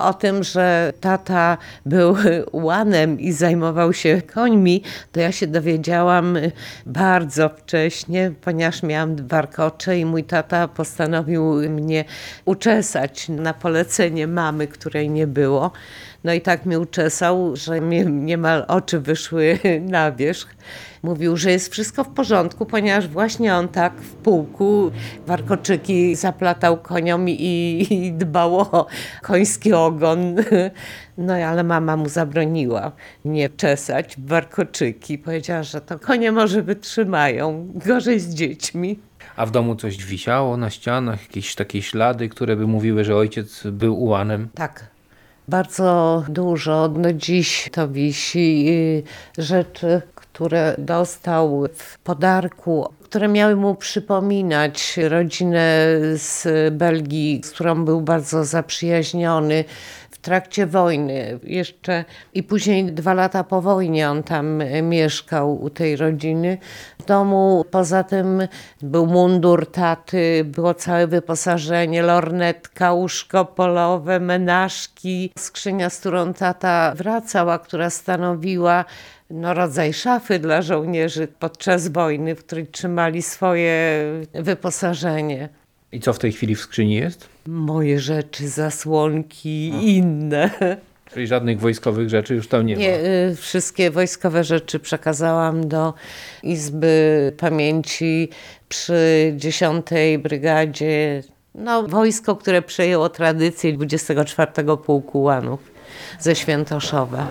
O tym, że tata był łanem i zajmował się końmi, to ja się dowiedziałam bardzo wcześnie, ponieważ miałam warkocze i mój tata postanowił mnie uczesać na polecenie mamy, której nie było. No i tak mnie uczesał, że mi niemal oczy wyszły na wierzch. Mówił, że jest wszystko w porządku, ponieważ właśnie on tak w pułku warkoczyki zaplatał koniom i, i dbał o koński ogon. No ale mama mu zabroniła nie czesać warkoczyki. Powiedziała, że to konie może wytrzymają, gorzej z dziećmi. A w domu coś wisiało na ścianach, jakieś takie ślady, które by mówiły, że ojciec był ułanem? Tak, bardzo dużo. No dziś to wisi y, rzeczy, które dostał w podarku, które miały mu przypominać rodzinę z Belgii, z którą był bardzo zaprzyjaźniony trakcie wojny. Jeszcze i później dwa lata po wojnie on tam mieszkał u tej rodziny. W domu poza tym był mundur taty, było całe wyposażenie, lornetka, łóżko polowe, menażki, skrzynia, z którą tata wracał, a która stanowiła no, rodzaj szafy dla żołnierzy podczas wojny, w której trzymali swoje wyposażenie. I co w tej chwili w skrzyni jest? Moje rzeczy, zasłonki i inne. Czyli żadnych wojskowych rzeczy już tam nie, Nie, ma. y, wszystkie wojskowe rzeczy przekazałam do Izby Pamięci przy 10 Brygadzie. No, wojsko, które przejęło tradycję 24 Pułku Łanów ze Świętoszowa.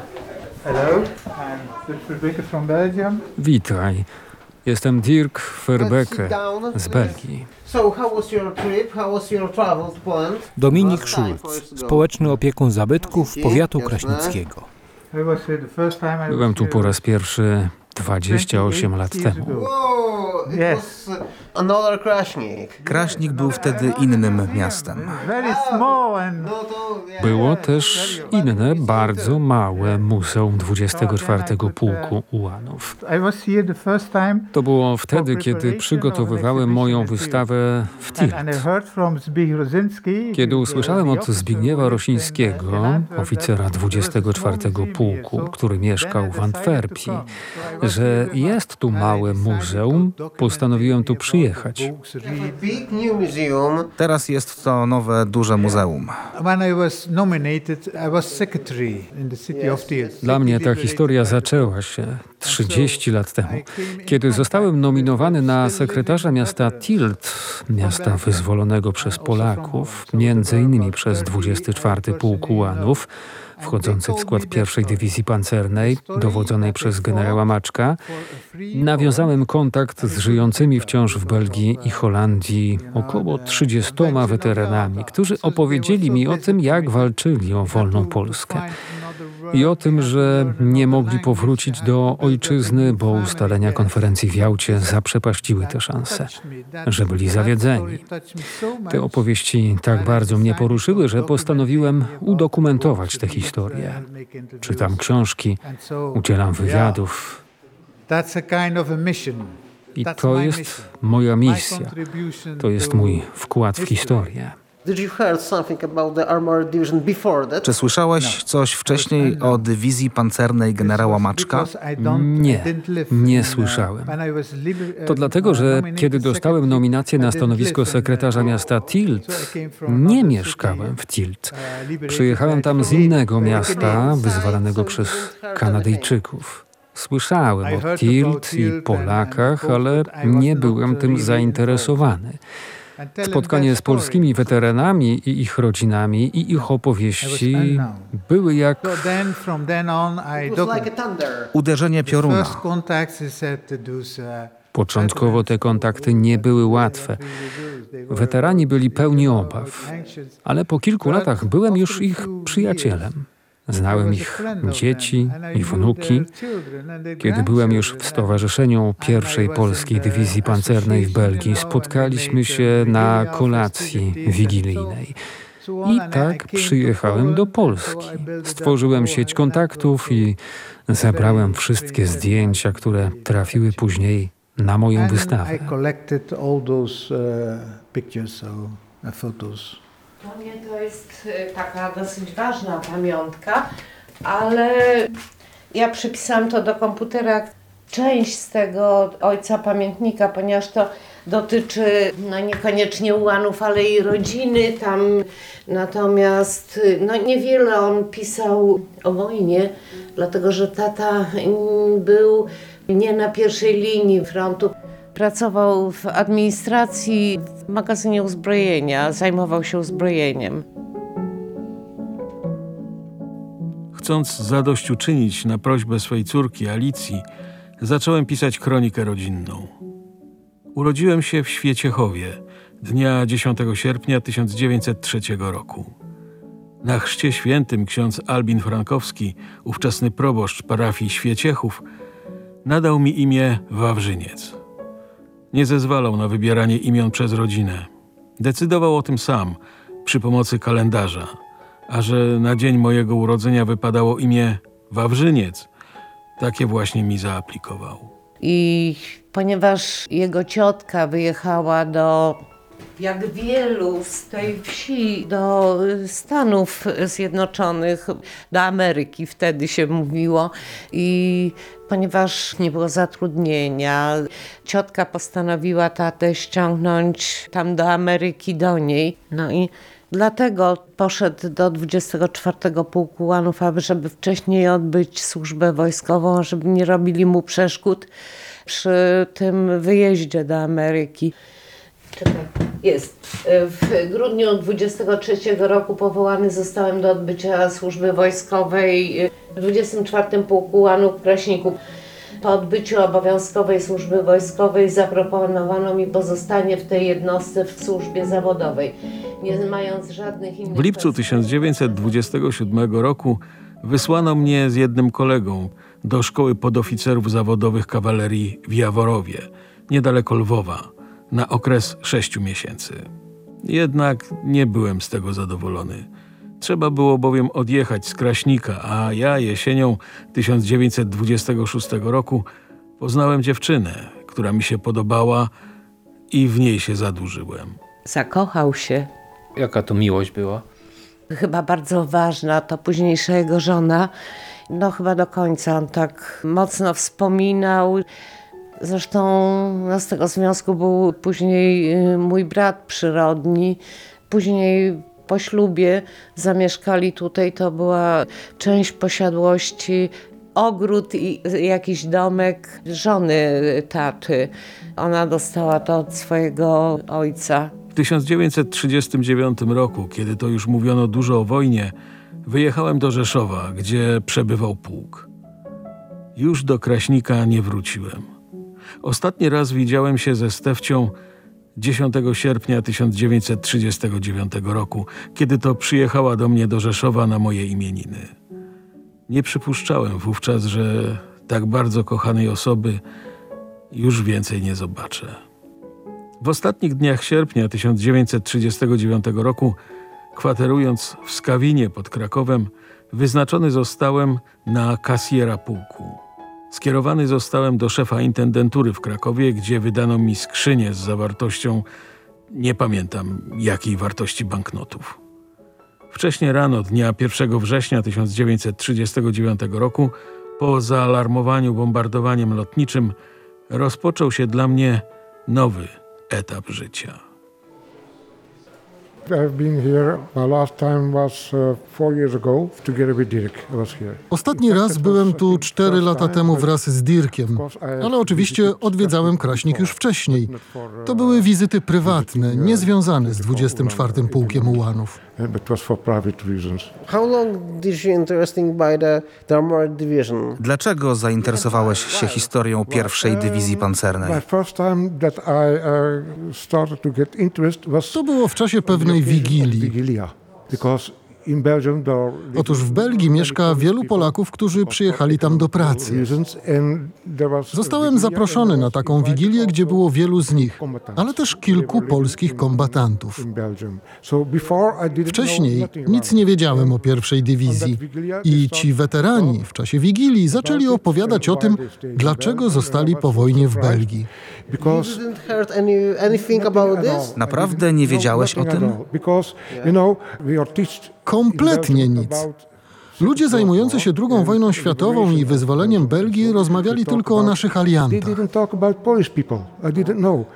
Hello, I'm Verbeke from Belgium. Witaj. Jestem Dirk Verbeke z Belgii. Dominik Schulz, społeczny opiekun zabytków powiatu kraśnickiego. Byłem tu po raz pierwszy 28 lat temu. Kraśnik. Był wtedy innym miastem. Very small and No. Było też inne, bardzo małe Muzeum 24 Pułku Ułanów. I was here the first time To było wtedy, kiedy przygotowywałem moją wystawę w Tilt. and, and I heard from Zbigniew Rosinski. Kiedy usłyszałem od Zbigniewa Rosińskiego, oficera that there was a small 24 museum Pułku, który mieszkał w Antwerpii, że jest tu małe muzeum, postanowiłem tu przyjechać. Museum. Teraz jest to nowe, duże muzeum. When I was nominated, I was secretary in the city of Tielt. Dla mnie ta historia zaczęła się 30 lat temu, kiedy zostałem nominowany na sekretarza miasta Tilt, miasta wyzwolonego przez Polaków, między innymi przez 24 Pułk Ułanów, wchodzący w skład pierwszej dywizji pancernej, dowodzonej przez generała Maczka, nawiązałem kontakt z żyjącymi wciąż w Belgii i Holandii około 30 weteranami, którzy opowiedzieli mi o tym, jak walczyli o wolną Polskę i o tym, że nie mogli powrócić do ojczyzny, bo ustalenia konferencji w Jałcie zaprzepaściły te szanse, że byli zawiedzeni. Te opowieści tak bardzo mnie poruszyły, że postanowiłem udokumentować tę historię. Czytam książki, udzielam wywiadów i to jest moja misja. To jest mój wkład w historię. Did you heard something about the armored division before that? Czy słyszałeś coś wcześniej o dywizji pancernej generała Maczka? Nie, nie słyszałem. To dlatego, że kiedy dostałem nominację na stanowisko sekretarza miasta Tilt, nie mieszkałem w Tilt. Przyjechałem tam z innego miasta, wyzwalanego przez Kanadyjczyków. Słyszałem o Tilt i Polakach, ale nie byłem tym zainteresowany. Spotkanie z polskimi weteranami i ich rodzinami i ich opowieści były jak. Uderzenie pioruna. Początkowo te kontakty nie były łatwe. Weterani byli pełni obaw, ale po kilku latach byłem już ich przyjacielem. Znałem ich dzieci i wnuki. Kiedy byłem już w stowarzyszeniu pierwszej polskiej dywizji pancernej w Belgii, spotkaliśmy się na kolacji wigilijnej. I tak przyjechałem do Polski. Stworzyłem sieć kontaktów i zebrałem wszystkie zdjęcia, które trafiły później na moją wystawę. I collected all those uh, pictures, so photos. Dla mnie to jest y, taka dosyć ważna pamiątka, ale ja przypisałam to do komputera część z tego ojca pamiętnika, ponieważ to dotyczy no niekoniecznie ułanów, ale i rodziny tam. Natomiast y, no niewiele on pisał o wojnie, dlatego że tata mm, był nie na pierwszej linii frontu. Pracował w administracji w magazynie uzbrojenia, zajmował się uzbrojeniem. Chcąc zadośćuczynić na prośbę swej córki Alicji, zacząłem pisać kronikę rodzinną. Urodziłem się w Świeciechowie dnia 10 sierpnia 1903 roku. Na chrzcie świętym ksiądz Albin Frankowski, ówczesny proboszcz parafii Świeciechów, nadał mi imię Wawrzyniec. Nie zezwalał na wybieranie imion przez rodzinę. Decydował o tym sam, przy pomocy kalendarza. A że na dzień mojego urodzenia wypadało imię Wawrzyniec, takie właśnie mi zaaplikował. I ponieważ jego ciotka wyjechała do, jak wielu z tej wsi, do Stanów Zjednoczonych, do Ameryki wtedy się mówiło, i ponieważ nie było zatrudnienia, ciotka postanowiła tatę ściągnąć tam do Ameryki do niej. No i Dlatego poszedł do 24 Pułku Łanów, aby żeby wcześniej odbyć służbę wojskową, żeby nie robili mu przeszkód przy tym wyjeździe do Ameryki. Czekaj, jest. W grudniu 23 roku powołany zostałem do odbycia służby wojskowej w 24 Pułku Łanów Kraśników. Po odbyciu obowiązkowej służby wojskowej zaproponowano mi pozostanie w tej jednostce w służbie zawodowej, nie mając żadnych innych W lipcu perspektyw. 1927 roku wysłano mnie z jednym kolegą do szkoły podoficerów zawodowych kawalerii w Jaworowie, niedaleko Lwowa, na okres sześciu miesięcy. Jednak nie byłem z tego zadowolony. Trzeba było bowiem odjechać z Kraśnika, a ja jesienią 1926 roku poznałem dziewczynę, która mi się podobała i w niej się zadłużyłem. Zakochał się. Jaka to miłość była? chyba bardzo ważna, to późniejsza jego żona. No chyba do końca on tak mocno wspominał. Zresztą no, z tego związku był później y, mój brat przyrodni. Później po ślubie zamieszkali tutaj, to była część posiadłości, ogród i jakiś domek żony taty. Ona dostała to od swojego ojca. W 1939 roku, kiedy to już mówiono dużo o wojnie, wyjechałem do Rzeszowa, gdzie przebywał pułk. Już do Kraśnika nie wróciłem. Ostatni raz widziałem się ze Stefcią 10 sierpnia 1939 roku, kiedy to przyjechała do mnie do Rzeszowa na moje imieniny. Nie przypuszczałem wówczas, że tak bardzo kochanej osoby już więcej nie zobaczę. W ostatnich dniach sierpnia 1939 roku, kwaterując w Skawinie pod Krakowem, wyznaczony zostałem na kasjera pułku. Skierowany zostałem do szefa intendentury w Krakowie, gdzie wydano mi skrzynię z zawartością, nie pamiętam jakiej wartości banknotów. Wcześnie rano dnia 1 września 1939 roku, po zaalarmowaniu bombardowaniem lotniczym, rozpoczął się dla mnie nowy etap życia. Ostatni raz byłem tu cztery lata temu wraz z Dirkiem, ale oczywiście odwiedzałem Kraśnik już wcześniej. To były wizyty prywatne, niezwiązane z 24 Pułkiem Ułanów. But was for private reasons. How long did you interesting by the, the armored division? Dlaczego zainteresowałeś się historią pierwszej dywizji pancernej? My first time that I uh, started to get interest was To było w czasie pewnej wigilii. Vigilia. Because Otóż w Belgii mieszka wielu Polaków, którzy przyjechali tam do pracy. Zostałem zaproszony na taką wigilię, gdzie było wielu z nich, ale też kilku polskich kombatantów. Wcześniej nic nie wiedziałem o pierwszej dywizji i ci weterani w czasie wigilii zaczęli opowiadać o tym, dlaczego zostali po wojnie w Belgii. Naprawdę nie wiedziałeś o tym? Kompletnie nic. Ludzie zajmujący się II wojną światową i wyzwoleniem Belgii rozmawiali tylko o naszych aliantach,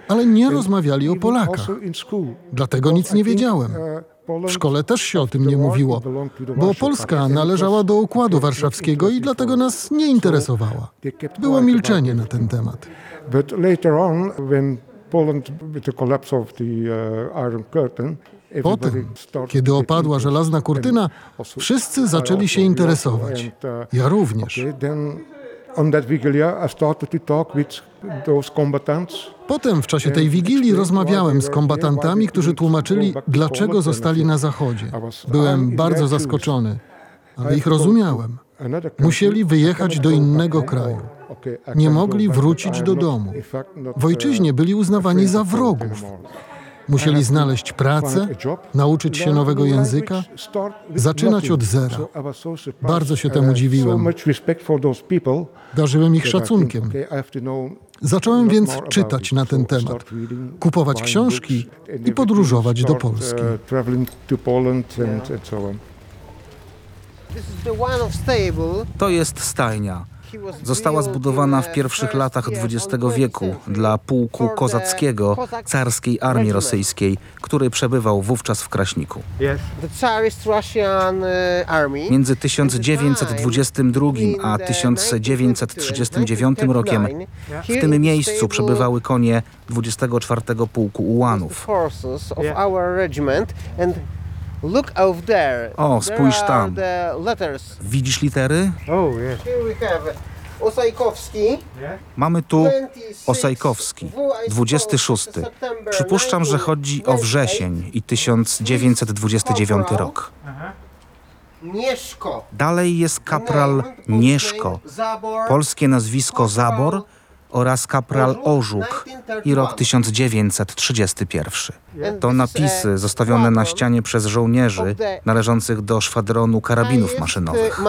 ale nie rozmawiali o Polakach. Dlatego nic nie wiedziałem. W szkole też się o tym nie mówiło, bo Polska należała do Układu Warszawskiego i dlatego nas nie interesowała. Było milczenie na ten temat. Poland, with the collapse of the uh, Iron Curtain, Potem, kiedy opadła żelazna kurtyna, wszyscy zaczęli się interesować. Ja również. Potem w czasie tej wigilii rozmawiałem z kombatantami, którzy tłumaczyli, dlaczego zostali na zachodzie. Byłem bardzo zaskoczony, ale ich rozumiałem. Musieli wyjechać do innego kraju. Nie mogli wrócić do domu. W ojczyźnie byli uznawani za wrogów. Musieli znaleźć pracę, nauczyć się nowego języka, zaczynać od zera. Bardzo się I temu dziwiłem. Darzyłem ich szacunkiem. Zacząłem więc czytać na ten temat, kupować książki i podróżować do Polski. uh, stable. To jest stajnia. Została zbudowana w pierwszych latach XX wieku 20th dla pułku kozackiego carskiej armii rosyjskiej, który przebywał wówczas w Kraśniku. Między 1922 a 1939 rokiem w tym miejscu przebywały konie 24 Pułku Ułanów. Look over there. O, There spójrz are tam. The letters. Widzisz litery? Here we have Osajkowski. Mamy tu 26 Osajkowski, W, I 26. suppose September Przypuszczam, że chodzi o wrzesień i 1929 rok. Mieszko. Dalej jest kapral Nieszko, polskie nazwisko Zabor oraz kapral Ożuk i rok 1931. And To napisy a zostawione na ścianie przez żołnierzy należących do szwadronu karabinów highest, maszynowych.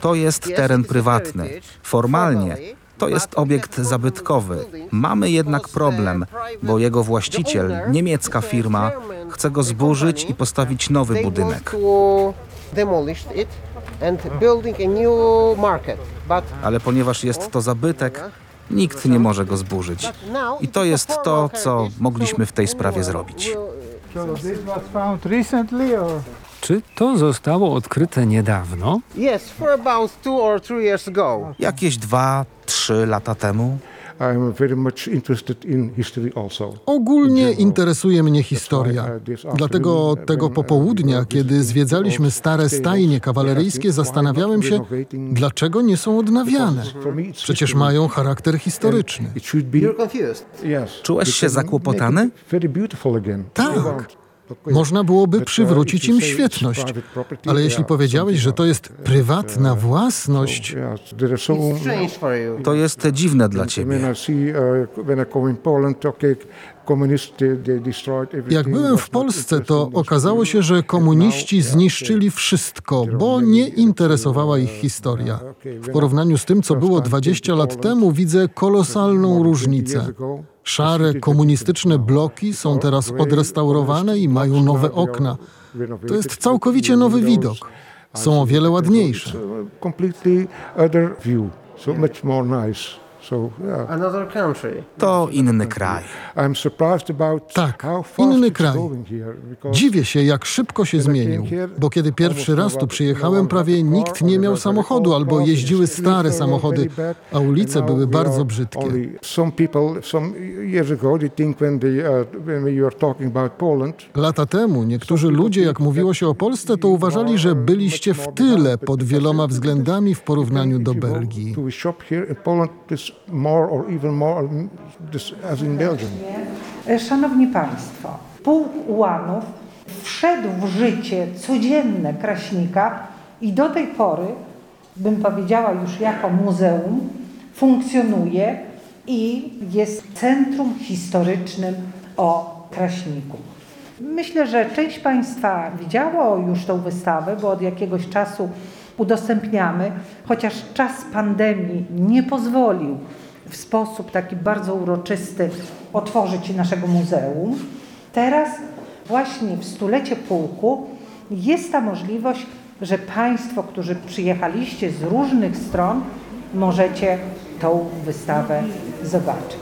To jest teren prywatny. Formalnie to jest obiekt zabytkowy. Mamy jednak the problem, bo jego właściciel, niemiecka firma, chce go zburzyć i postawić nowy budynek. it and building a new market. But Ale ponieważ jest to zabytek, nikt nie może go zburzyć. I to jest to, co mogliśmy w tej so sprawie zrobić. will- Czy to zostało odkryte niedawno? Yes, for about two or three years ago. Jakieś dwa, trzy lata temu I'm very much interested in history also. Ogólnie interesuje mnie historia. Dlatego od tego popołudnia, kiedy zwiedzaliśmy stare stajnie kawaleryjskie, zastanawiałem się, dlaczego nie są odnawiane. Przecież mają charakter historyczny. Czułeś się zakłopotany? Tak. Można byłoby uh, przywrócić im świetność. Ale jeśli powiedziałeś, że to jest prywatna własność, for you. to jest dziwne dla ciebie. Uh, everything. Jak byłem w Polsce, to okazało się, że komuniści zniszczyli wszystko, bo nie interesowała ich historia. W porównaniu z tym, co było 20 lat temu, widzę kolosalną różnicę. Szare komunistyczne bloki są teraz odrestaurowane i mają nowe okna. To jest całkowicie nowy widok. Są o wiele ładniejsze. Completely other view, so much more nice. So, yeah. Another country. To inny kraj. I'm surprised about Tak, how fast inny kraj. going here, because Dziwię się, jak szybko się zmienił, bo kiedy pierwszy raz tu przyjechałem, prawie nikt nie miał samochodu albo jeździły stare samochody, a ulice były bardzo brzydkie. Some people, some years ago, they think when they, when you are talking about Poland, Lata temu niektórzy ludzie, jak mówiło się o Polsce, to uważali, że byliście w tyle pod wieloma względami w porównaniu do Belgii. More or even more as in Belgium. Szanowni Państwo, Pułk Ułanów wszedł w życie codzienne Kraśnika i do tej pory, bym powiedziała już jako muzeum, funkcjonuje i jest centrum historycznym o Kraśniku. Myślę, że część Państwa widziało już tą wystawę, bo od jakiegoś czasu udostępniamy, chociaż czas pandemii nie pozwolił w sposób taki bardzo uroczysty otworzyć naszego muzeum. Teraz właśnie w stulecie pułku jest ta możliwość, że Państwo, którzy przyjechaliście z różnych stron, możecie tą wystawę zobaczyć.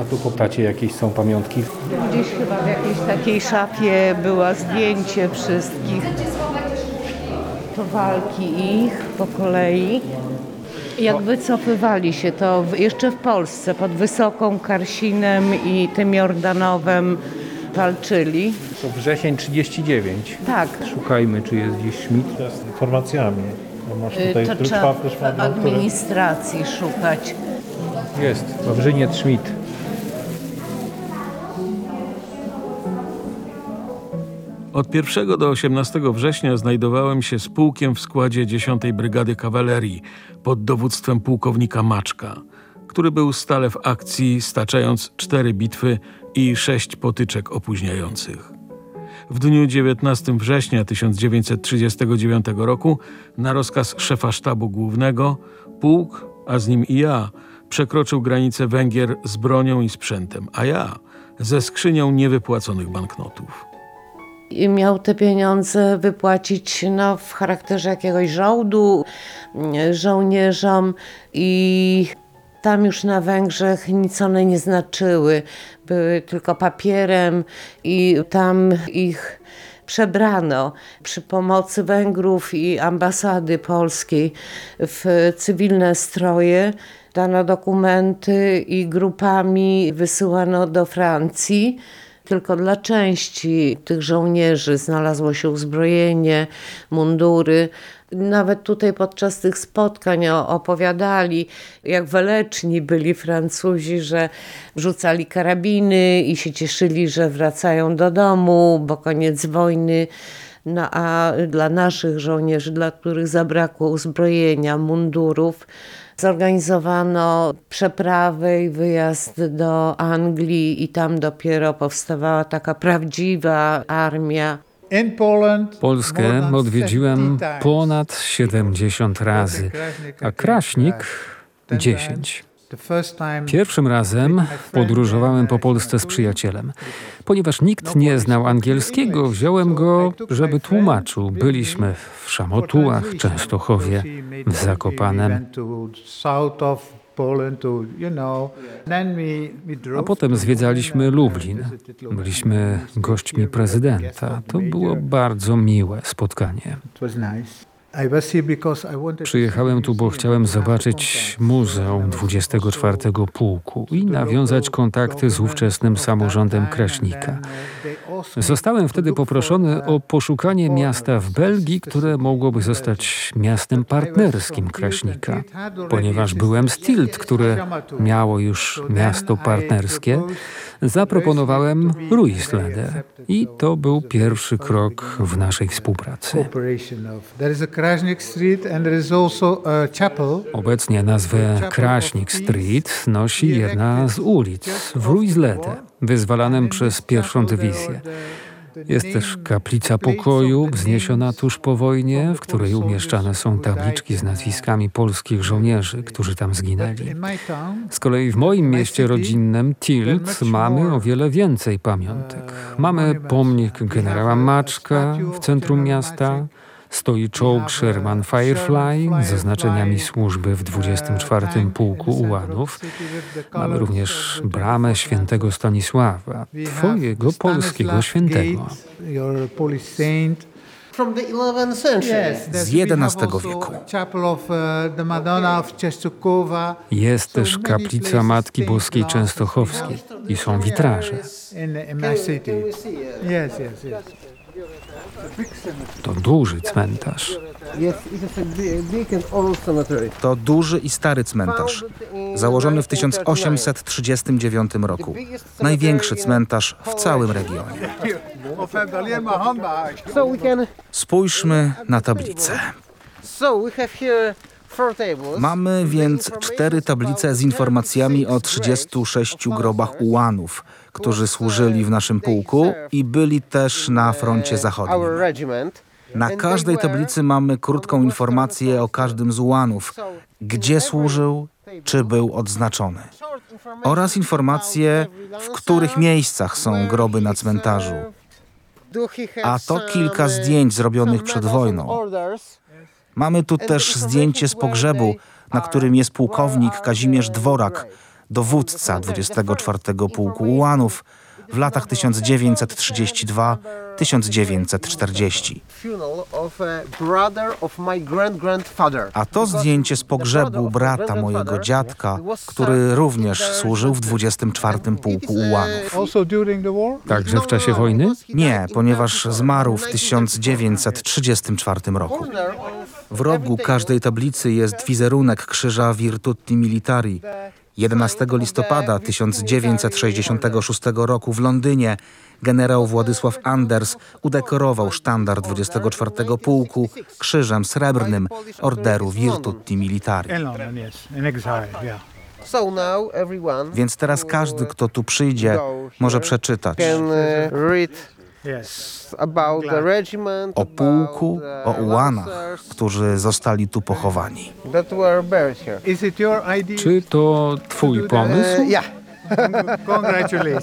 A tu po tacie jakieś są pamiątki? Gdzieś chyba w jakiejś takiej szafie było zdjęcie wszystkich. To walki ich po kolei. Jak wycofywali się to w, jeszcze w Polsce pod Wysoką Karsinem i tym Jordanowem walczyli. To wrzesień 39. Tak. Szukajmy, czy jest gdzieś Schmidt. Z informacjami. Bo masz Y, tutaj To trzeba w administracji szukać. Jest, Wawrzyniec Schmidt. Od 1 do 18 września znajdowałem się z pułkiem w składzie 10 Brygady Kawalerii pod dowództwem pułkownika Maczka, który był stale w akcji, staczając cztery bitwy i sześć potyczek opóźniających. W dniu 19 września 1939 roku na rozkaz szefa sztabu głównego pułk, a z nim i ja, przekroczył granicę Węgier z bronią i sprzętem, a ja ze skrzynią niewypłaconych banknotów. I miał te pieniądze wypłacić no, w charakterze jakiegoś żołdu mm, żołnierzom i tam już na Węgrzech nic one nie znaczyły. Były tylko papierem i tam ich przebrano przy pomocy Węgrów i ambasady polskiej w cywilne stroje. Dano dokumenty i grupami wysyłano do Francji. Tylko dla części tych żołnierzy znalazło się uzbrojenie, mundury. Nawet tutaj podczas tych spotkań opowiadali, jak weleczni byli Francuzi, że rzucali karabiny i się cieszyli, że wracają do domu, bo koniec wojny. No a dla naszych żołnierzy, dla których zabrakło uzbrojenia, mundurów, zorganizowano przeprawę i wyjazd do Anglii i tam dopiero powstawała taka prawdziwa armia. Polskę odwiedziłem 70 times. ponad 70 razy, a Kraśnik 10. Pierwszym razem podróżowałem po Polsce z przyjacielem. Ponieważ nikt nie znał angielskiego, wziąłem go, żeby tłumaczył. Byliśmy w Szamotułach, Częstochowie, w Zakopanem, a potem zwiedzaliśmy Lublin. Byliśmy gośćmi prezydenta. To było bardzo miłe spotkanie. Przyjechałem tu, bo chciałem zobaczyć Muzeum 24 Pułku i nawiązać kontakty z ówczesnym samorządem Kraśnika. Zostałem wtedy poproszony o poszukanie miasta w Belgii, które mogłoby zostać miastem partnerskim Kraśnika. Ponieważ byłem z Tilt, które miało już miasto partnerskie, zaproponowałem Ruislede i to był pierwszy krok w naszej współpracy. Obecnie nazwę Kraśnik Street nosi jedna z ulic w Ruislede, wyzwalanym przez pierwszą dywizję. Jest też kaplica pokoju, wzniesiona tuż po wojnie, w której umieszczane są tabliczki z nazwiskami polskich żołnierzy, którzy tam zginęli. Z kolei w moim mieście rodzinnym, Tilt, mamy o wiele więcej pamiątek. Mamy pomnik generała Maczka w centrum miasta, stoi czołg Sherman Firefly z zaznaczeniami służby w 24 Pułku Ułanów. Mamy również bramę świętego Stanisława, twojego polskiego świętego. From the 11th century. Z XI wieku. Jest też kaplica Matki Boskiej Częstochowskiej i są witraże. To duży cmentarz. To duży i stary cmentarz, założony w 1839 roku. Największy cmentarz w całym regionie. Spójrzmy na tablicę. Mamy więc cztery tablice z informacjami o 36 grobach ułanów, którzy służyli w naszym pułku i byli też na froncie zachodnim. Na każdej tablicy mamy krótką informację o każdym z ułanów, gdzie służył czy był odznaczony. Oraz informacje, w których miejscach są groby na cmentarzu. A to kilka zdjęć zrobionych przed wojną. Mamy tu też zdjęcie z pogrzebu, na którym jest pułkownik Kazimierz Dworak, dowódca 24 Pułku Ułanów w latach 1932-1940. A to zdjęcie z pogrzebu brata mojego dziadka, który również służył w 24 Pułku Ułanów. Także w czasie wojny? Nie, ponieważ zmarł w 1934 roku. W rogu każdej tablicy jest wizerunek krzyża Virtuti Militari. 11 listopada 1966 roku w Londynie generał Władysław Anders udekorował sztandar 24 Pułku krzyżem srebrnym Orderu Virtuti Militari. Więc teraz każdy, kto tu przyjdzie, może przeczytać o pułku, o ułanach, którzy zostali tu pochowani. Czy to twój pomysł? Uh.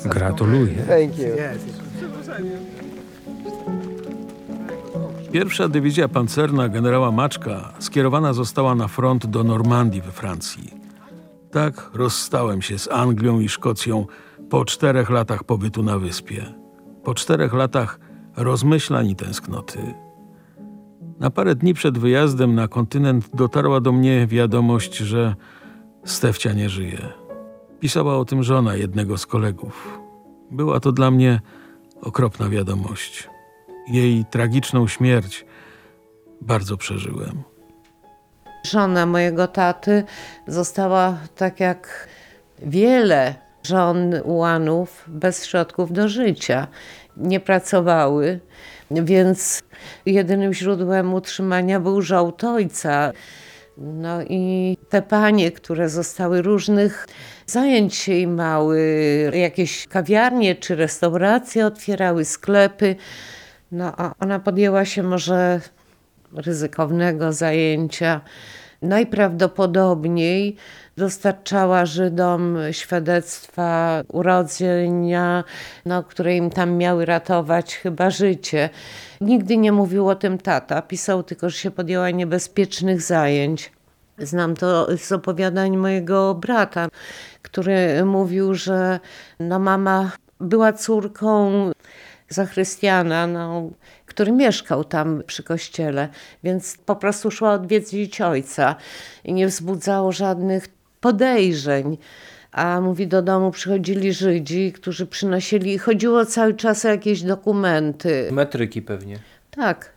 Gratuluję. Pierwsza dywizja pancerna generała Maczka skierowana została na front do Normandii we Francji. Tak rozstałem się z Anglią i Szkocją po czterech latach pobytu na wyspie. Po czterech latach rozmyślań i tęsknoty. Na parę dni przed wyjazdem na kontynent dotarła do mnie wiadomość, że Stefcia nie żyje. Pisała o tym żona jednego z kolegów. Była to dla mnie okropna wiadomość. Jej tragiczną śmierć bardzo przeżyłem. Żona mojego taty została tak jak wiele żon ułanów bez środków do życia. Nie pracowały, więc jedynym źródłem utrzymania był żołd ojca. No i te panie, które zostały różnych zajęć się imały, jakieś kawiarnie czy restauracje otwierały, sklepy. No a ona podjęła się może ryzykownego zajęcia. Najprawdopodobniej dostarczała Żydom świadectwa urodzenia, no, które im tam miały ratować chyba życie. Nigdy nie mówił o tym tata, pisał tylko, że się podjęła niebezpiecznych zajęć. Znam to z opowiadań mojego brata, który mówił, że no mama była córką zachrystiana, no, który mieszkał tam przy kościele, więc po prostu szła odwiedzić ojca i nie wzbudzało żadnych podejrzeń. A mówi, do domu przychodzili Żydzi, którzy przynosili, chodziło cały czas o jakieś dokumenty. Metryki pewnie. Tak.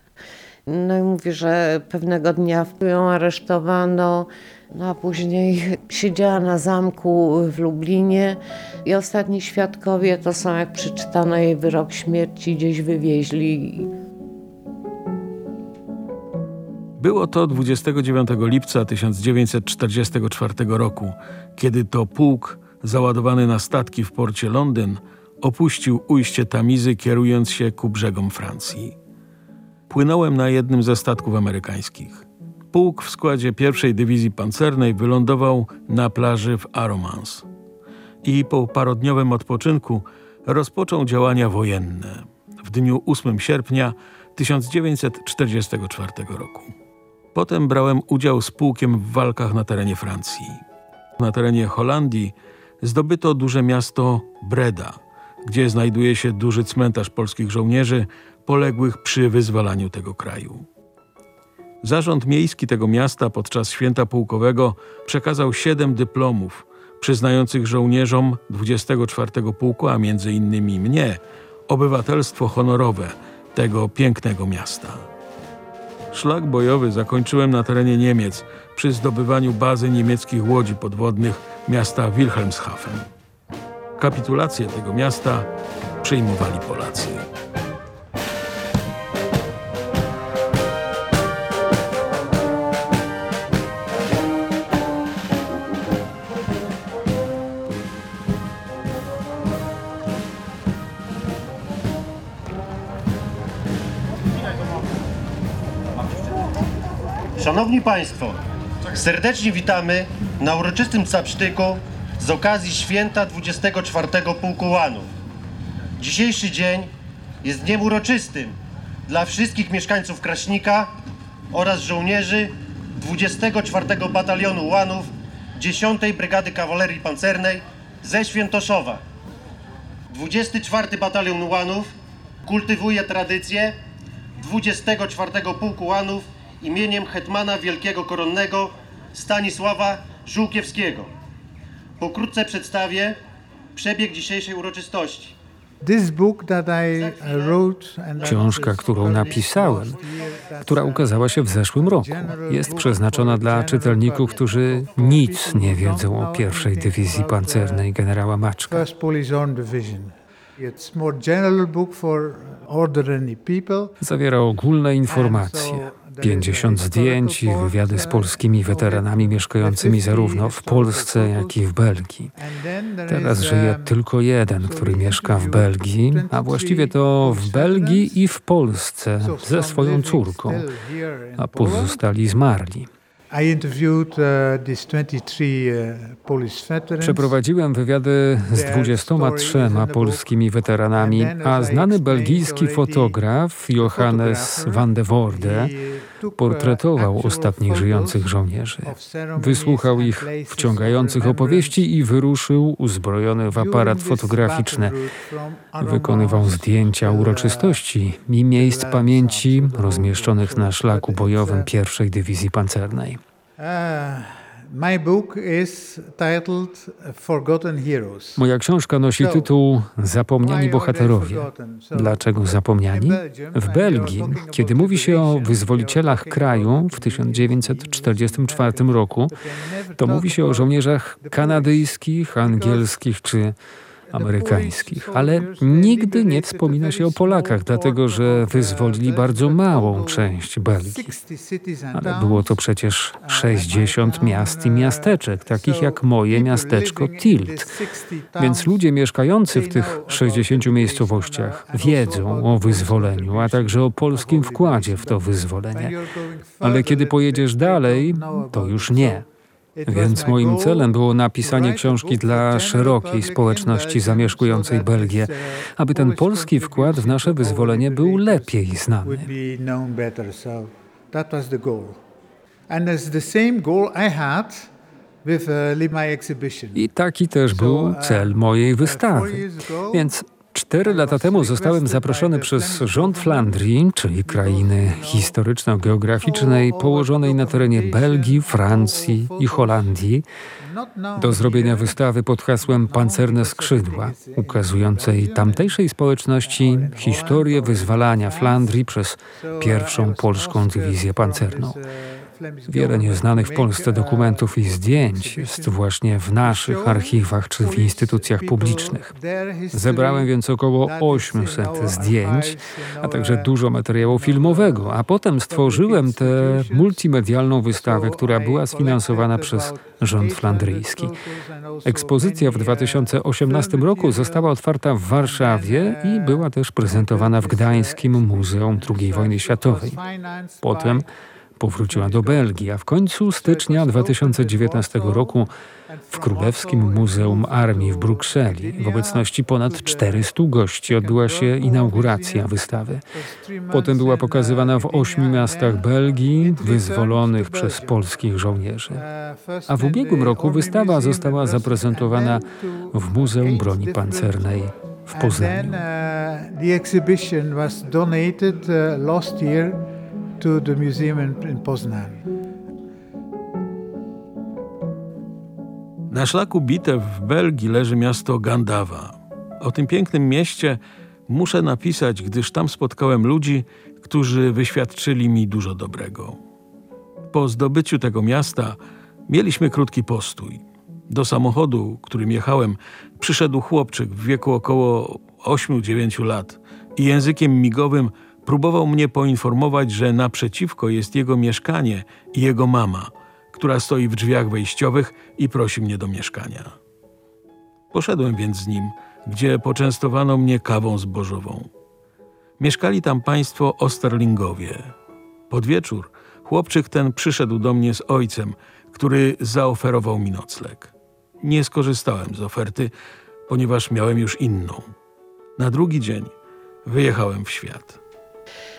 No i mówi, że pewnego dnia ją aresztowano, no a później siedziała na zamku w Lublinie i ostatni świadkowie to są, jak przeczytano jej wyrok śmierci, gdzieś wywieźli. Było to 29 lipca 1944 roku, kiedy to pułk załadowany na statki w porcie Londyn opuścił ujście Tamizy, kierując się ku brzegom Francji. Płynąłem na jednym ze statków amerykańskich. Pułk w składzie pierwszej dywizji pancernej wylądował na plaży w Aromans i po parodniowym odpoczynku rozpoczął działania wojenne w dniu 8 sierpnia 1944 roku. Potem brałem udział z pułkiem w walkach na terenie Francji. Na terenie Holandii zdobyto duże miasto Breda, gdzie znajduje się duży cmentarz polskich żołnierzy poległych przy wyzwalaniu tego kraju. Zarząd miejski tego miasta podczas święta pułkowego przekazał siedem dyplomów przyznających żołnierzom 24 pułku, a między innymi mnie, obywatelstwo honorowe tego pięknego miasta. Szlak bojowy zakończyłem na terenie Niemiec przy zdobywaniu bazy niemieckich łodzi podwodnych miasta Wilhelmshaven. Kapitulację tego miasta przyjmowali Polacy. Szanowni Państwo, Serdecznie witamy na uroczystym capsztyku z okazji święta 24 Pułku Łanów. Dzisiejszy dzień jest dniem uroczystym dla wszystkich mieszkańców Kraśnika oraz żołnierzy 24 Batalionu Łanów 10 Brygady Kawalerii Pancernej ze Świętoszowa. 24 Batalion Łanów kultywuje tradycję 24 Pułku Łanów imieniem hetmana wielkiego koronnego Stanisława Żółkiewskiego. Pokrótce przedstawię przebieg dzisiejszej uroczystości. Uh, Książka, którą napisałem, która uh, ukazała się w zeszłym roku, jest przeznaczona dla czytelników, którzy nic nie wiedzą o pierwszej dywizji pancernej generała Maczka. Zawiera ogólne informacje, 50 zdjęć i wywiady z polskimi weteranami mieszkającymi zarówno w Polsce, jak i w Belgii. Teraz żyje tylko jeden, który mieszka w Belgii, a właściwie to w Belgii i w Polsce ze swoją córką, a pozostali zmarli. Uh, these 23 uh. Przeprowadziłem wywiady z 23 polskimi weteranami, a znany belgijski fotograf Johannes van de Voorde portretował ostatnich żyjących żołnierzy. Wysłuchał ich wciągających opowieści i wyruszył uzbrojony w aparat fotograficzny. Wykonywał zdjęcia uroczystości i miejsc pamięci rozmieszczonych na szlaku bojowym pierwszej dywizji pancernej. My book is titled Forgotten Heroes. Moja książka nosi tytuł Zapomniani bohaterowie. Dlaczego zapomniani? W Belgii, kiedy mówi się o wyzwolicielach kraju w 1944 roku, to mówi się o żołnierzach kanadyjskich, angielskich czy amerykańskich, ale nigdy nie wspomina się o Polakach, dlatego że wyzwolili bardzo małą część Belgii. Ale było to przecież 60 miast i miasteczek, takich jak moje miasteczko Tilt. Więc ludzie mieszkający w tych 60 miejscowościach wiedzą o wyzwoleniu, a także o polskim wkładzie w to wyzwolenie. Ale kiedy pojedziesz dalej, to już nie. Więc moim celem było napisanie książki dla szerokiej społeczności zamieszkującej Belgię, aby ten polski wkład w nasze wyzwolenie był lepiej znany. Uh. I taki też był cel mojej wystawy. Więc Cztery lata temu zostałem zaproszony przez rząd Flandrii, czyli krainy historyczno-geograficznej położonej na terenie Belgii, Francji i Holandii, do zrobienia wystawy pod hasłem Pancerne Skrzydła, ukazującej tamtejszej społeczności historię wyzwalania Flandrii przez pierwszą polską dywizję pancerną. Wiele nieznanych w Polsce dokumentów i zdjęć jest właśnie w naszych archiwach czy w instytucjach publicznych. Zebrałem więc około 800 zdjęć, a także dużo materiału filmowego, a potem stworzyłem tę multimedialną wystawę, która była sfinansowana przez rząd flandryjski. Ekspozycja w 2018 roku została otwarta w Warszawie i była też prezentowana w Gdańskim Muzeum II wojny światowej. Potem powróciła do Belgii, a w końcu stycznia 2019 roku w Królewskim Muzeum Armii w Brukseli w obecności ponad 400 gości odbyła się inauguracja wystawy. Potem była pokazywana w ośmiu miastach Belgii wyzwolonych przez polskich żołnierzy. A w ubiegłym roku wystawa została zaprezentowana w Muzeum Broni Pancernej w Poznaniu. To the museum in, in. Na szlaku bitew w Belgii leży miasto Gandawa. O tym pięknym mieście muszę napisać, gdyż tam spotkałem ludzi, którzy wyświadczyli mi dużo dobrego. Po zdobyciu tego miasta mieliśmy krótki postój. Do samochodu, którym jechałem, przyszedł chłopczyk w wieku około 8-9 lat i językiem migowym próbował mnie poinformować, że naprzeciwko jest jego mieszkanie i jego mama, która stoi w drzwiach wejściowych i prosi mnie do mieszkania. Poszedłem więc z nim, gdzie poczęstowano mnie kawą zbożową. Mieszkali tam państwo Osterlingowie. Pod wieczór Chłopczyk ten przyszedł do mnie z ojcem, który zaoferował mi nocleg. Nie skorzystałem z oferty, ponieważ miałem już inną. Na drugi dzień wyjechałem w świat.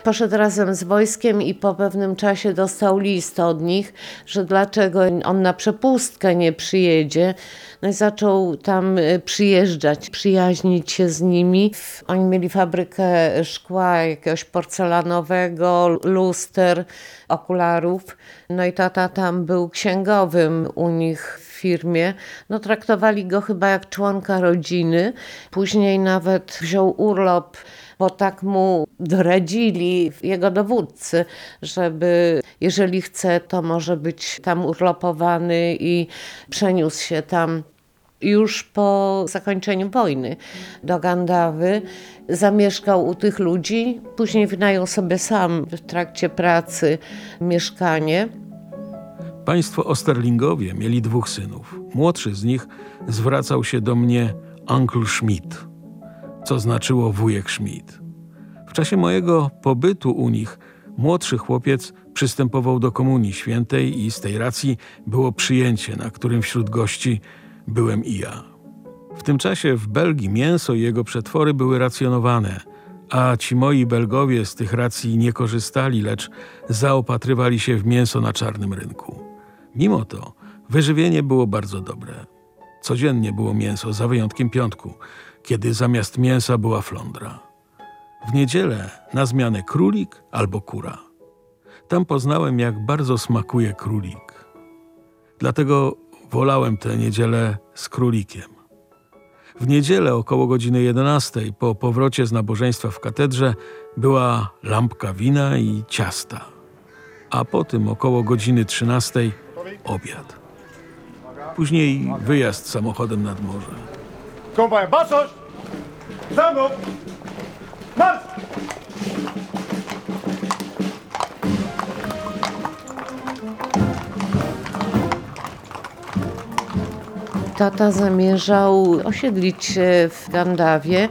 Poszedł razem z wojskiem i po pewnym czasie dostał list od nich, że dlaczego on na przepustkę nie przyjedzie. No i zaczął tam y, przyjeżdżać, przyjaźnić się z nimi. Oni mieli fabrykę szkła jakiegoś porcelanowego, luster, okularów. No i tata tam był księgowym u nich w firmie. No traktowali go chyba jak członka rodziny. Później nawet wziął urlop bo tak mu doradzili jego dowódcy, żeby jeżeli chce, to może być tam urlopowany i przeniósł się tam już po zakończeniu wojny do Gandawy. Zamieszkał u tych ludzi, później wynajął sobie sam w trakcie pracy mieszkanie. Państwo Osterlingowie mieli dwóch synów. Młodszy z nich zwracał się do mnie Uncle Schmidt, co znaczyło wujek Schmidt. W czasie mojego pobytu u nich młodszy chłopiec przystępował do Komunii Świętej i z tej racji było przyjęcie, na którym wśród gości byłem i ja. W tym czasie w Belgii mięso i jego przetwory były racjonowane, a ci moi Belgowie z tych racji nie korzystali, lecz zaopatrywali się w mięso na czarnym rynku. Mimo to wyżywienie było bardzo dobre. Codziennie było mięso, za wyjątkiem piątku, kiedy zamiast mięsa była flądra. W niedzielę na zmianę królik albo kura. Tam poznałem, jak bardzo smakuje królik. Dlatego wolałem tę niedzielę z królikiem. W niedzielę około godziny 11 po powrocie z nabożeństwa w katedrze była lampka wina i ciasta. A po tym około godziny 13 obiad. Później wyjazd samochodem nad morze. Kombaj, basosz! Za mną! Marsz! Tata zamierzał osiedlić się w Gandawie.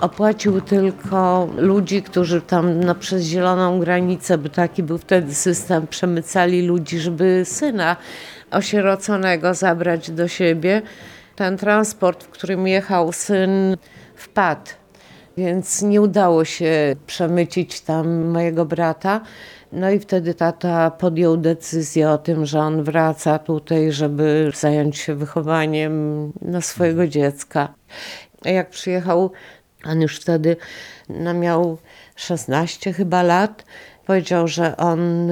Opłacił tylko ludzi, którzy tam no, przez zieloną granicę, bo taki był wtedy system, przemycali ludzi, żeby syna osieroconego zabrać do siebie. Ten transport, w którym jechał syn, wpadł, więc nie udało się przemycić tam mojego brata. No i wtedy tata podjął decyzję o tym, że on wraca tutaj, żeby zająć się wychowaniem no, swojego dziecka. A jak przyjechał, on już wtedy no, miał 16 chyba lat, powiedział, że on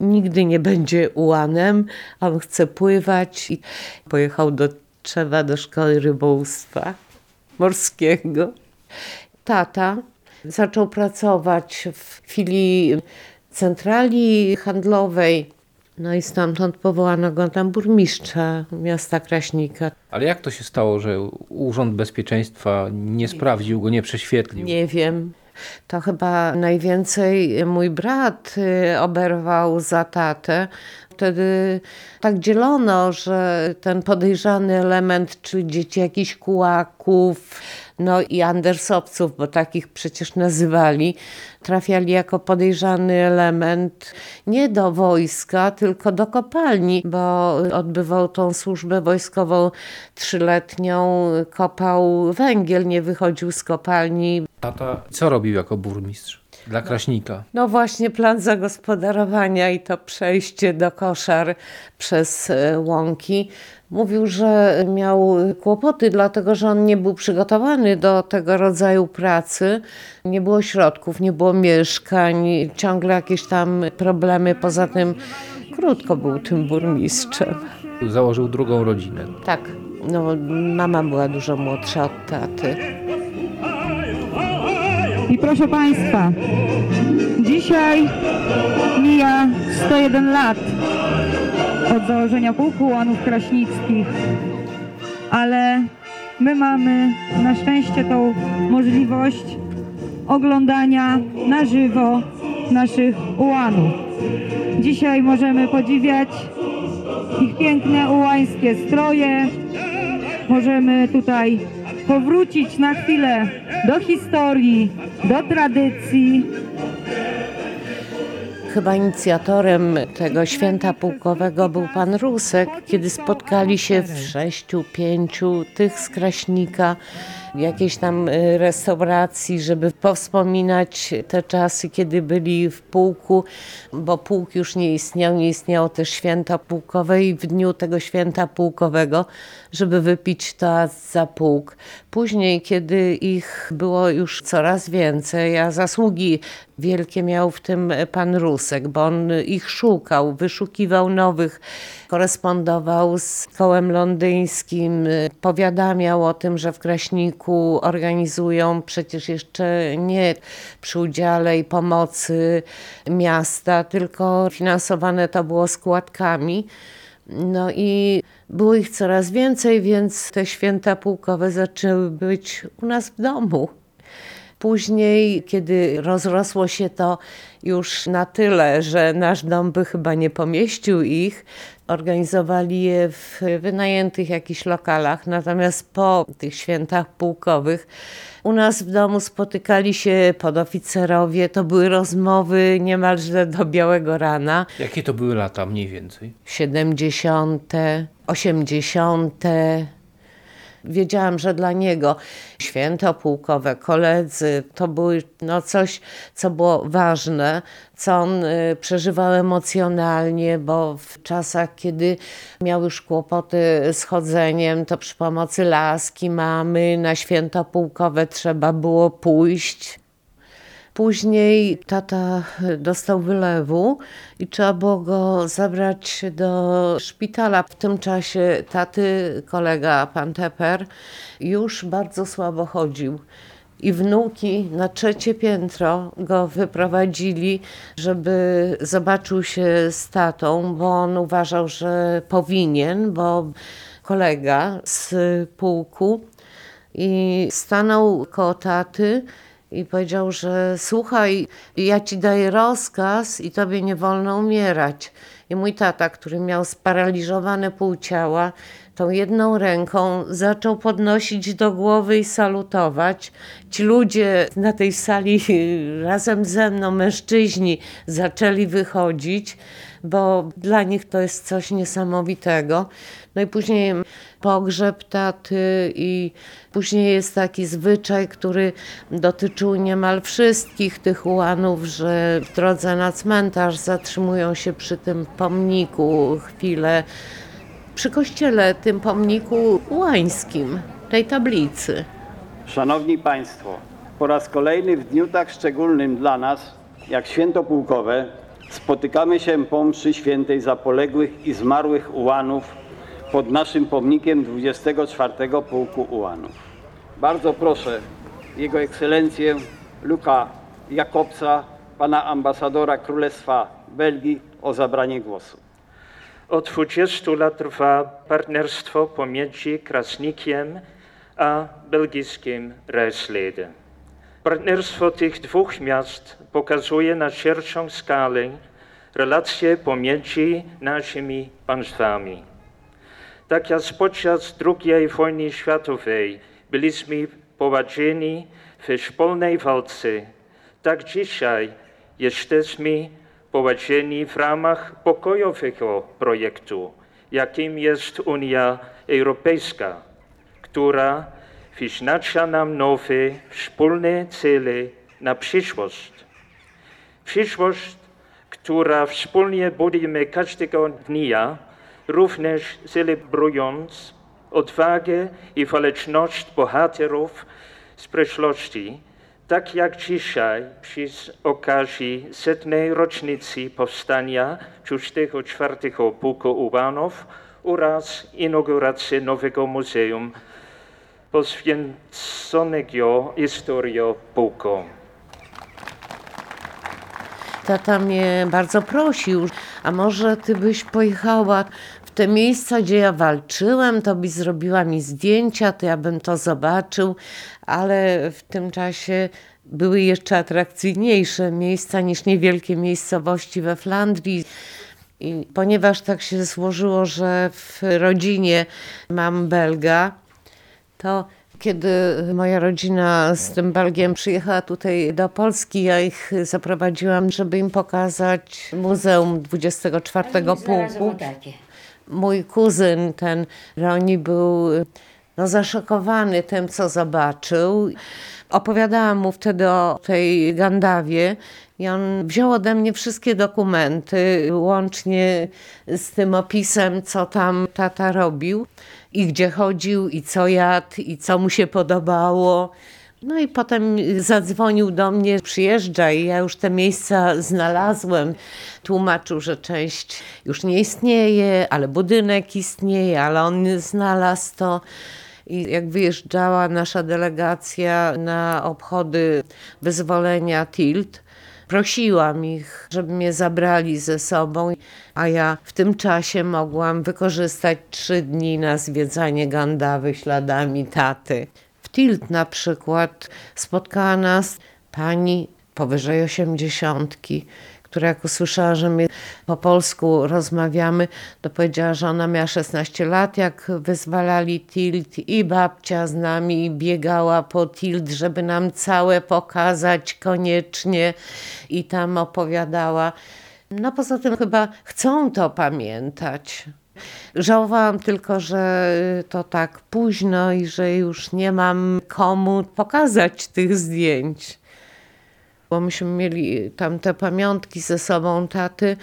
nigdy nie będzie ułanem, on chce pływać i pojechał do Trzewa do szkoły rybołówstwa morskiego. Tata zaczął pracować w filii centrali handlowej. No i stamtąd powołano go tam burmistrza miasta Kraśnika. Ale jak to się stało, że Urząd Bezpieczeństwa nie sprawdził go, nie prześwietlił? Nie wiem. To chyba najwięcej mój brat y, oberwał za tatę. Wtedy tak dzielono, że ten podejrzany element, czyli dzieci jakichś kułaków, no i andersowców, bo takich przecież nazywali, trafiali jako podejrzany element nie do wojska, tylko do kopalni, bo odbywał tą służbę wojskową trzyletnią, kopał węgiel, nie wychodził z kopalni. Tata co robił jako burmistrz dla Kraśnika? No właśnie plan zagospodarowania i to przejście do koszar przez e, łąki. Mówił, że miał kłopoty, dlatego że on nie był przygotowany do tego rodzaju pracy. Nie było środków, nie było mieszkań, ciągle jakieś tam problemy. Poza tym krótko był tym burmistrzem. Założył drugą rodzinę. Tak, no mama była dużo młodsza od taty. Proszę Państwa, dzisiaj mija 101 lat od założenia Pułku Łanów Kraśnickich, ale my mamy na szczęście tą możliwość oglądania na żywo naszych ułanów. Dzisiaj możemy podziwiać ich piękne ułańskie stroje, możemy tutaj powrócić na chwilę do historii, do tradycji. chyba inicjatorem tego święta pułkowego był pan Rusek, kiedy spotkali się w sześciu, pięciu tych z Kraśnika jakiejś tam y, restauracji, żeby powspominać te czasy, kiedy byli w pułku, bo pułk już nie istniał, nie istniało też święta pułkowe i w dniu tego święta pułkowego, żeby wypić to za pułk. Później, kiedy ich było już coraz więcej, a zasługi wielkie miał w tym pan Rusek, bo on ich szukał, wyszukiwał nowych, korespondował z kołem londyńskim, powiadamiał o tym, że w Kraśniku organizują przecież jeszcze nie przy udziale i pomocy miasta, tylko finansowane to było składkami. No i było ich coraz więcej, więc te święta pułkowe zaczęły być u nas w domu. Później, kiedy rozrosło się to już na tyle, że nasz dom by chyba nie pomieścił ich, organizowali je w wynajętych jakichś lokalach. Natomiast po tych świętach pułkowych u nas w domu spotykali się podoficerowie. To były rozmowy niemalże do białego rana. Jakie to były lata mniej więcej? 70., 80. Wiedziałam, że dla niego święto pułkowe, koledzy to były no coś, co było ważne, co on y, przeżywał emocjonalnie, bo w czasach, kiedy miał już kłopoty z chodzeniem, to przy pomocy laski mamy na święto pułkowe trzeba było pójść. Później tata dostał wylewu i trzeba było go zabrać do szpitala. W tym czasie taty kolega, pan Teper, już bardzo słabo chodził. I wnuki na trzecie piętro go wyprowadzili, żeby zobaczył się z tatą, bo on uważał, że powinien, bo kolega z pułku i stanął koło taty i powiedział, że słuchaj, ja ci daję rozkaz i tobie nie wolno umierać. I mój tata, który miał sparaliżowane pół ciała, tą jedną ręką zaczął podnosić do głowy i salutować. Ci ludzie na tej sali razem ze mną, mężczyźni, zaczęli wychodzić, bo dla nich to jest coś niesamowitego. No i później pogrzeb taty i później jest taki zwyczaj, który dotyczył niemal wszystkich tych ułanów, że w drodze na cmentarz zatrzymują się przy tym pomniku chwilę, przy kościele, tym pomniku ułańskim, tej tablicy. Szanowni Państwo, po raz kolejny w dniu tak szczególnym dla nas, jak święto pułkowe, spotykamy się po mszy świętej za poległych i zmarłych ułanów pod naszym pomnikiem 24 Pułku Ułanów. Bardzo proszę Jego Ekscelencję Luka Jakobsa, pana ambasadora Królestwa Belgii o zabranie głosu. Od 20 lat trwa partnerstwo pomiędzy Krasnikiem a belgijskim Reisleden. Partnerstwo tych dwóch miast pokazuje na szerszą skalę relacje pomiędzy naszymi państwami. Tak jak podczas II wojny światowej byliśmy prowadzeni w wspólnej walce, tak dzisiaj jesteśmy prowadzeni w ramach pokojowego projektu, jakim jest Unia Europejska, która wyznacza nam nowe wspólne cele na przyszłość. Przyszłość, która wspólnie budujemy każdego dnia, również celebrując odwagę i waleczność bohaterów z przeszłości, tak jak dzisiaj przy okazji setnej rocznicy powstania 34 Pułku Ułanów oraz inauguracji nowego muzeum poświęconego historii pułku. Tata mnie bardzo prosił, a może ty byś pojechała te miejsca, gdzie ja walczyłem, to byś zrobiła mi zdjęcia, to ja bym to zobaczył, ale w tym czasie były jeszcze atrakcyjniejsze miejsca niż niewielkie miejscowości we Flandrii. I ponieważ tak się złożyło, że w rodzinie mam Belga, to Kiedy moja rodzina z tym Belgiem przyjechała tutaj do Polski, ja ich zaprowadziłam, żeby im pokazać Muzeum 24 Pułku. Mój kuzyn, ten Roni, był no, zaszokowany tym, co zobaczył. Opowiadałam mu wtedy o tej Gandawie i on wziął ode mnie wszystkie dokumenty, łącznie z tym opisem, co tam tata robił i gdzie chodził, i co jadł, i co mu się podobało. No i potem zadzwonił do mnie, przyjeżdżaj, ja już te miejsca znalazłem. Tłumaczył, że część już nie istnieje, ale budynek istnieje, ale on znalazł to. I jak wyjeżdżała nasza delegacja na obchody wyzwolenia Tilt, prosiłam ich, żeby mnie zabrali ze sobą, a ja w tym czasie mogłam wykorzystać trzy dni na zwiedzanie Gandawy śladami taty. Tilt na przykład spotkała nas pani powyżej osiemdziesiątki, która jak usłyszała, że my po polsku rozmawiamy, to powiedziała, że ona miała 16 lat, jak wyzwalali Tilt i babcia z nami biegała po Tilt, żeby nam całe pokazać koniecznie i tam opowiadała. No poza tym chyba chcą to pamiętać. Żałowałam tylko, że to tak późno i że już nie mam komu pokazać tych zdjęć bo myśmy mieli tam te pamiątki ze sobą taty.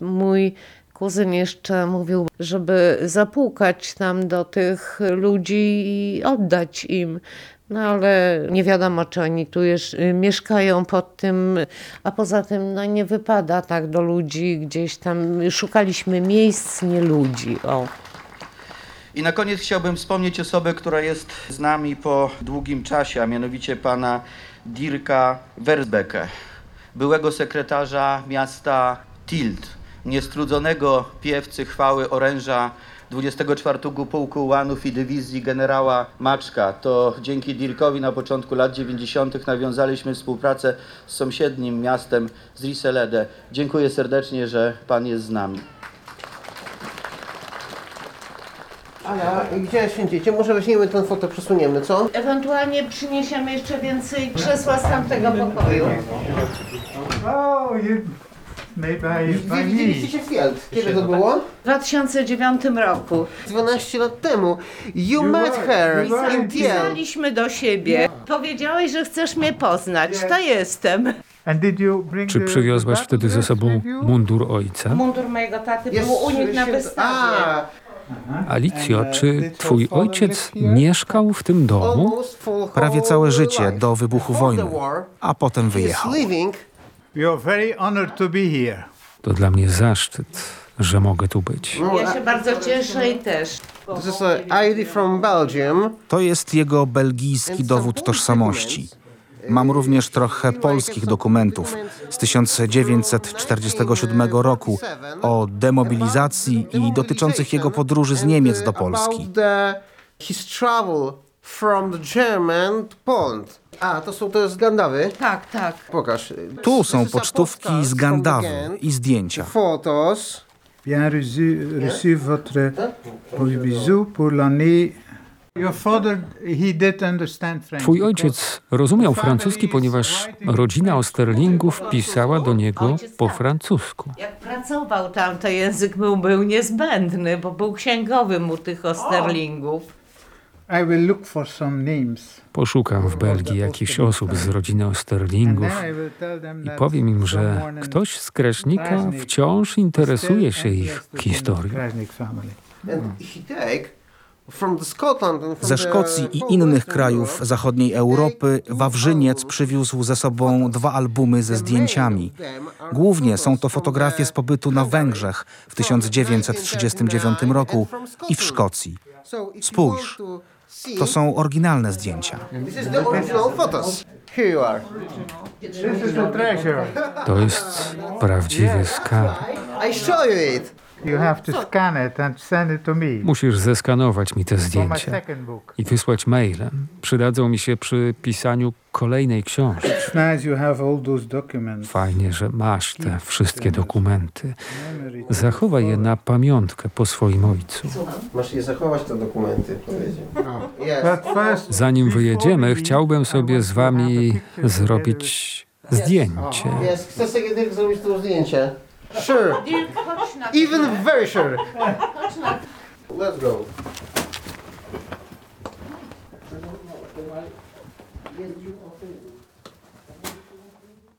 Mój kuzyn jeszcze mówił, żeby zapukać tam do tych ludzi i oddać im. No ale nie wiadomo, czy oni tu już mieszkają pod tym, a poza tym no, nie wypada tak do ludzi gdzieś tam. Szukaliśmy miejsc, nie ludzi. O. I na koniec chciałbym wspomnieć osobę, która jest z nami po długim czasie, a mianowicie pana Dirka Versbecke, byłego sekretarza miasta Tilt, niestrudzonego piewcy chwały oręża 24 Pułku Ułanów i Dywizji generała Maczka. To dzięki Dirkowi na początku lat 90. nawiązaliśmy współpracę z sąsiednim miastem, z Riselede. Dziękuję serdecznie, że pan jest z nami. Ala, gdzie siędziecie? Może weźmiemy tę fotę, przesuniemy, co? Ewentualnie przyniesiemy jeszcze więcej krzesła z tamtego pokoju. Oh, you made by, by Wy widzieliście się w Field. Kiedy to było? W 2009 roku. 12 lat temu. You met her in Field. Pisaliśmy do siebie. Powiedziałeś, że chcesz mnie poznać. To jestem. And did you bring Czy the- przywiozłaś wtedy ze sobą you? mundur ojca? Mundur mojego taty był u nich na wystawie. A, Alicjo, czy twój ojciec mieszkał w tym domu? Prawie całe życie do wybuchu wojny, a potem wyjechał. living to be here. To dla mnie zaszczyt, że mogę tu być. Ja się bardzo cieszę i też. This is a ID from Belgium. To jest jego belgijski dowód tożsamości. Mam również trochę polskich dokumentów z 1947 roku o demobilizacji i dotyczących jego podróży z Niemiec do Polski. About the, his travel from the German to Poland. A, to są to jest Gandawy? Tak, tak. Pokaż. Tu są pocztówki z Gandawy i zdjęcia. Photos. Bien reçu, reçu votre bisou pour l'année. Your father, he did understand French. Twój ojciec rozumiał francuski, ponieważ rodzina Osterlingów pisała do niego po francusku. Jak pracował tam, to język mu był niezbędny, bo był księgowym u tych Osterlingów. Poszukam w Belgii jakichś osób z rodziny Osterlingów I powiem im, że ktoś z Kraśnika wciąż interesuje się ich historią. Ze Szkocji i innych krajów zachodniej Europy Wawrzyniec przywiózł ze sobą dwa albumy ze zdjęciami. Głównie są to fotografie z pobytu na Węgrzech w 1939 roku i w Szkocji. Spójrz, to są oryginalne zdjęcia. To jest prawdziwy skarb. I show you it. You have to scan it and send it to me. Musisz zeskanować mi te For my zdjęcia second book. i wysłać mailem. Przydadzą mi się przy pisaniu kolejnej książki. It's nice you have all those documents. Fajnie, że masz te wszystkie dokumenty. Zachowaj je na pamiątkę po swoim ojcu. Masz je zachować te dokumenty, powiedział. But first, Zanim wyjedziemy, chciałbym sobie z wami zrobić zdjęcie. Jest, chcesz sobie zrobić to zdjęcie? Sure. Even very sure. Let's go. Jeździł o tym